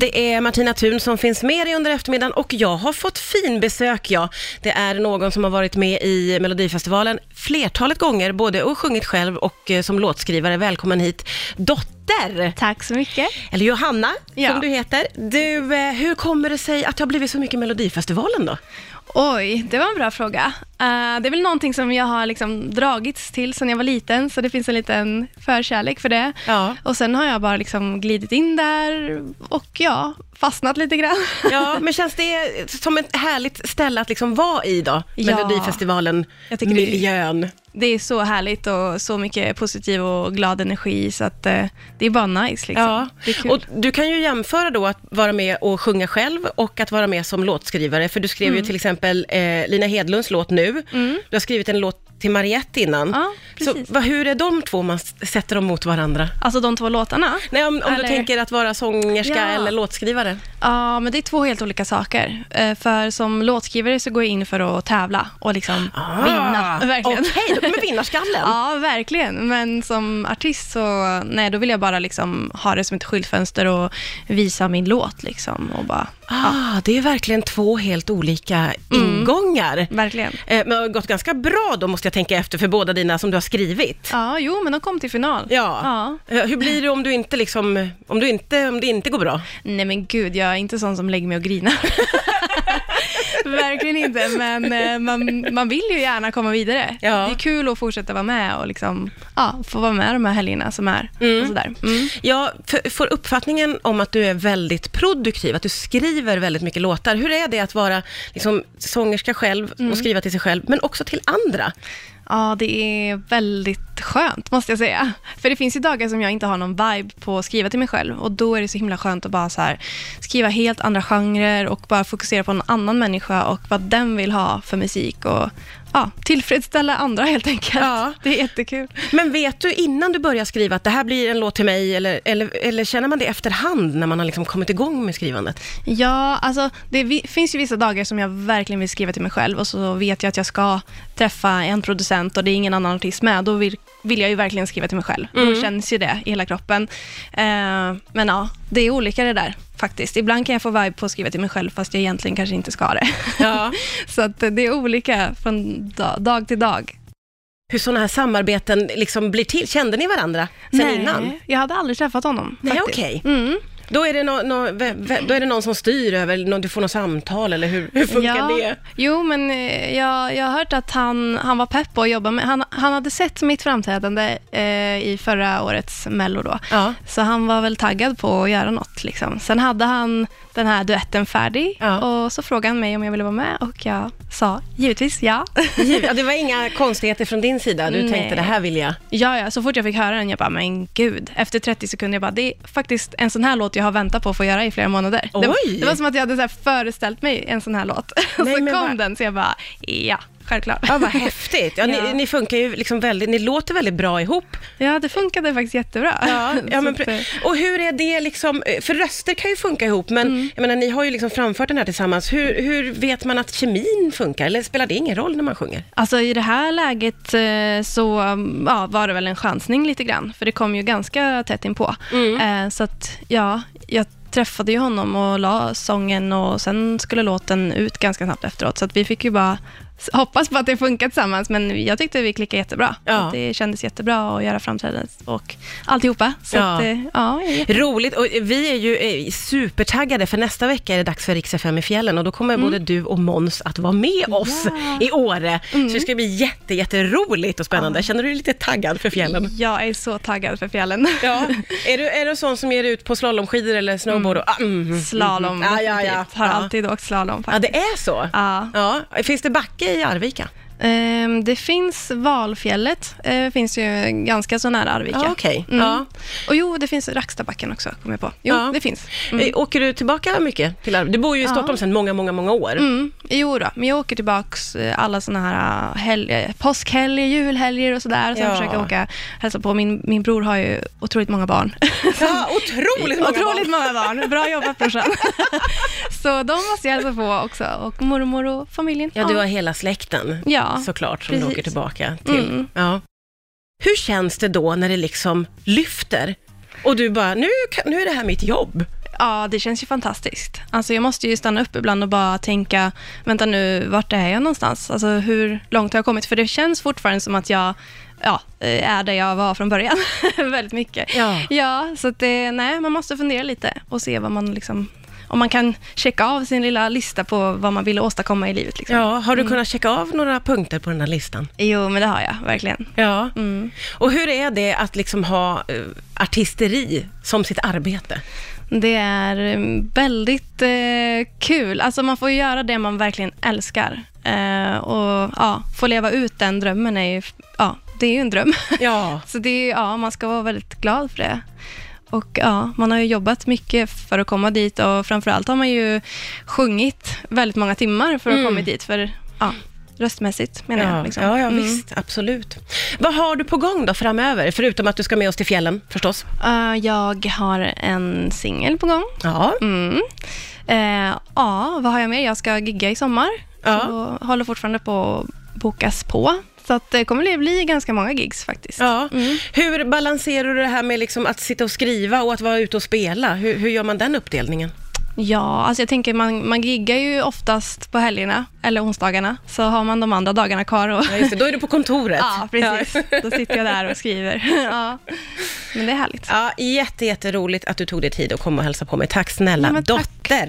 Det är Martina Thun som finns med dig under eftermiddagen och jag har fått fin besök, ja. Det är någon som har varit med i Melodifestivalen flertalet gånger, både och sjungit själv och eh, som låtskrivare. Välkommen hit, Dotter! Tack så mycket. Eller Johanna, Ja. som du heter. Du, eh, hur kommer det sig att det har blivit så mycket Melodifestivalen då? Oj, det var en bra fråga. Eh, det är väl någonting som jag har liksom dragits till sedan jag var liten, så det finns en liten förkärlek för det. Ja. Och sen har jag bara liksom glidit in där och ja, fastnat lite grann. Ja, men känns det som ett härligt ställe att liksom vara i då? Ja. Melodifestivalen, Jag tycker det- miljön. Det är så härligt och så mycket positiv och glad energi, så att eh, det är bara nice liksom. Ja, och du kan ju jämföra då att vara med och sjunga själv och att vara med som låtskrivare, för du skrev Mm. ju till exempel eh, Lina Hedlunds låt Nu, du har skrivit en låt till Mariette innan. Ja, Så vad, hur är de två man sätter dem mot varandra? Alltså de två låtarna? Nej, om, om du tänker att vara sångerska Ja. eller låtskrivare. Ja, men det är två helt olika saker. Eh, för som låtskrivare så går jag in för att tävla och liksom vinna. Verkligen. Ah, Okej, då kommer vinnarskallen. Ja, verkligen. Men som artist så, nej, då vill jag bara liksom ha det som ett skyltfönster och visa min låt liksom. Och bara, Ah, det är verkligen två helt olika ingångar. verkligen. Eh, men det har gått ganska bra då, måste jag tänka efter, för båda dina som du har skrivit. Ja, jo, men de kom till final. Ja. ja. Eh, Hur blir det om du inte liksom, om du inte, om det inte går bra? Nej men gud, jag är inte sån som lägger mig och grinar. Verkligen inte, men eh, man, man vill ju gärna komma vidare. Ja. Det är kul att fortsätta vara med och liksom, ja, få vara med de här helgerna som är. Och sådär. Mm. Jag får uppfattningen om att du är väldigt produktiv, att du skriver väldigt mycket låtar. Hur är det att vara liksom, sångerska själv Mm. och skriva till sig själv, men också till andra? Ja, det är väldigt skönt måste jag säga. För det finns ju dagar som jag inte har någon vibe på att skriva till mig själv och då är det så himla skönt att bara så här, skriva helt andra genrer och bara fokusera på en annan människa och vad den vill ha för musik och ja, tillfredsställa andra helt enkelt. Ja. Det är jättekul. Men vet du innan du börjar skriva att det här blir en låt till mig, eller, eller, eller känner man det efterhand när man har liksom kommit igång med skrivandet? Ja, alltså det finns ju vissa dagar som jag verkligen vill skriva till mig själv och så vet jag att jag ska träffa en producent och det är ingen annan artist med. Då vill, vill jag ju verkligen skriva till mig själv. Då känns ju det i hela kroppen. Eh, men ja, det är olika det där faktiskt. Ibland kan jag få vibe på att skriva till mig själv fast jag egentligen kanske inte ska det. Ja. så att det är olika från dag, dag till dag. Hur sådana här samarbeten liksom blir till? Kände ni varandra sen Nej, innan? jag hade aldrig träffat honom. Nej, okej. Mm. Då är, det vä- vä- då är det någon som styr över, du får något samtal eller hur, hur funkar ja. det? Jo, men eh, jag, jag har hört att han, han var pepp på att jobba med... Han, han hade sett mitt framträdande eh, i förra årets Mello då. Ja. Så han var väl taggad på att göra något. Liksom. Sen hade han den här duetten färdig Ja. och så frågade han mig om jag ville vara med och jag sa givetvis ja. Ja, det var inga konstigheter från din sida, du Nej. tänkte det här vill jag. ja, ja, så fort jag fick höra den, jag bara, men gud. Efter 30 sekunder, jag bara, det är faktiskt en sån här låt jag har väntat på att få göra i flera månader. Det, Oj! det var som att jag hade så föreställt mig en sån här låt. Nej, så kom vad- den, så jag bara, ja, självklart. Ja, vad häftigt. Ja, ni, Ja. ni funkar ju liksom väldigt, ni låter väldigt bra ihop. Ja, det funkade faktiskt jättebra. Ja, ja, men, eh, och hur är det liksom, för röster kan ju funka ihop, men Mm. jag menar, ni har ju liksom framfört den här tillsammans. Hur, hur vet man att kemin funkar, eller spelar det ingen roll när man sjunger? Alltså i det här läget eh, så ja, var det väl en chansning lite grann, för det kom ju ganska tätt inpå. Mm. Eh, Så att ja, jag träffade ju honom och la sången och sen skulle låten ut ganska snabbt efteråt. Så att vi fick ju bara hoppas på att det funkar tillsammans, men jag tyckte vi klickade jättebra. Ja. Det kändes jättebra att göra framträdandet och alltihopa. Så Ja. att, eh, ja, Roligt, och vi är ju eh, supertaggade, för nästa vecka är det dags för Rix FM i fjällen och då kommer både du och Måns att vara med oss Mm. Ja. Mm. i Åre. Så det ska bli jätte, jätteroligt och spännande. Känner du dig lite taggad för fjällen? jag är så taggad för fjällen. Ja. Är du, är du sån som ger ut på slalomskidor eller snowboard? Och, ah, mm, Slalom, Ja, ja, ja. Har Ja. alltid åkt slalom Ja, faktiskt. det är så? Ja. Ja. Finns det backe i Arvika? Ehm, det finns Valfjället, eh, finns ju ganska så nära Arvika. Ja, okej. Mm. Ja. Och jo, det finns Rackstabacken också, kommer jag på. Jo, Ja. det finns. Mm. Eh, Åker du tillbaka mycket till Arvika? Du bor ju i Ja. Stockholm sedan många, många, många år. Mm. Jo då, men jag åker tillbaks eh, alla sådana här helg, eh, påskhelger, julhelger och sådär. Sen Ja. försöker jag åka hälsa på. Min, min bror har ju otroligt många barn. Ja, otroligt många otroligt barn. många barn. Bra jobbat brorsan. så de måste jag hälsa på också. Och mormor och familjen. Ja, du har hela släkten Ja, såklart som du precis. åker tillbaka till. Mm. Ja. Hur känns det då när det liksom lyfter och du bara, nu, nu är det här mitt jobb? Ja, det känns ju fantastiskt. Alltså jag måste ju stanna upp ibland och bara tänka, vänta nu, vart är jag någonstans? Alltså hur långt har jag kommit? För det känns fortfarande som att jag ja, eh, är där jag var från början. Väldigt mycket. Ja. ja, så att det, nej, man måste fundera lite och se vad man liksom, om man kan checka av sin lilla lista på vad man vill åstadkomma i livet. Liksom. Ja, har du kunnat checka av några punkter på den här listan? Jo, men det har jag verkligen. Ja. Mm. Och hur är det att liksom ha eh, artisteri som sitt arbete? Det är eh, väldigt eh, kul. Alltså man får göra det man verkligen älskar. Eh, och ja, få leva ut den drömmen är ju, ja, det är ju en dröm. Ja. Så det är, ja, man ska vara väldigt glad för det. Och ja, man har ju jobbat mycket för att komma dit och framförallt har man ju sjungit väldigt många timmar för att Mm. komma dit. För ja, röstmässigt menar Ja, jag. Liksom. ja, ja Mm. visst, absolut. Vad har du på gång då framöver? Förutom att du ska med oss till fjällen förstås. Eh, jag har en singel på gång. Ja. Mm. Eh, ja, vad har jag mer? Jag ska gigga i sommar. Ja. Så håller fortfarande på att bokas på. Så att det kommer att bli ganska många gigs faktiskt. ja. Mm. Hur balanserar du det här med liksom att sitta och skriva och att vara ute och spela? Hur, hur gör man den uppdelningen? Ja, alltså jag tänker man, man giggar ju oftast på helgerna eller onsdagarna. Så har man de andra dagarna kvar. Och, Ja, just det, då är du på kontoret. ja, precis. Då sitter jag där och skriver. ja. Men det är härligt. Ja, jätte, jätteroligt att du tog dig tid att komma och hälsa på mig. Tack snälla Ja, men tack. dotter.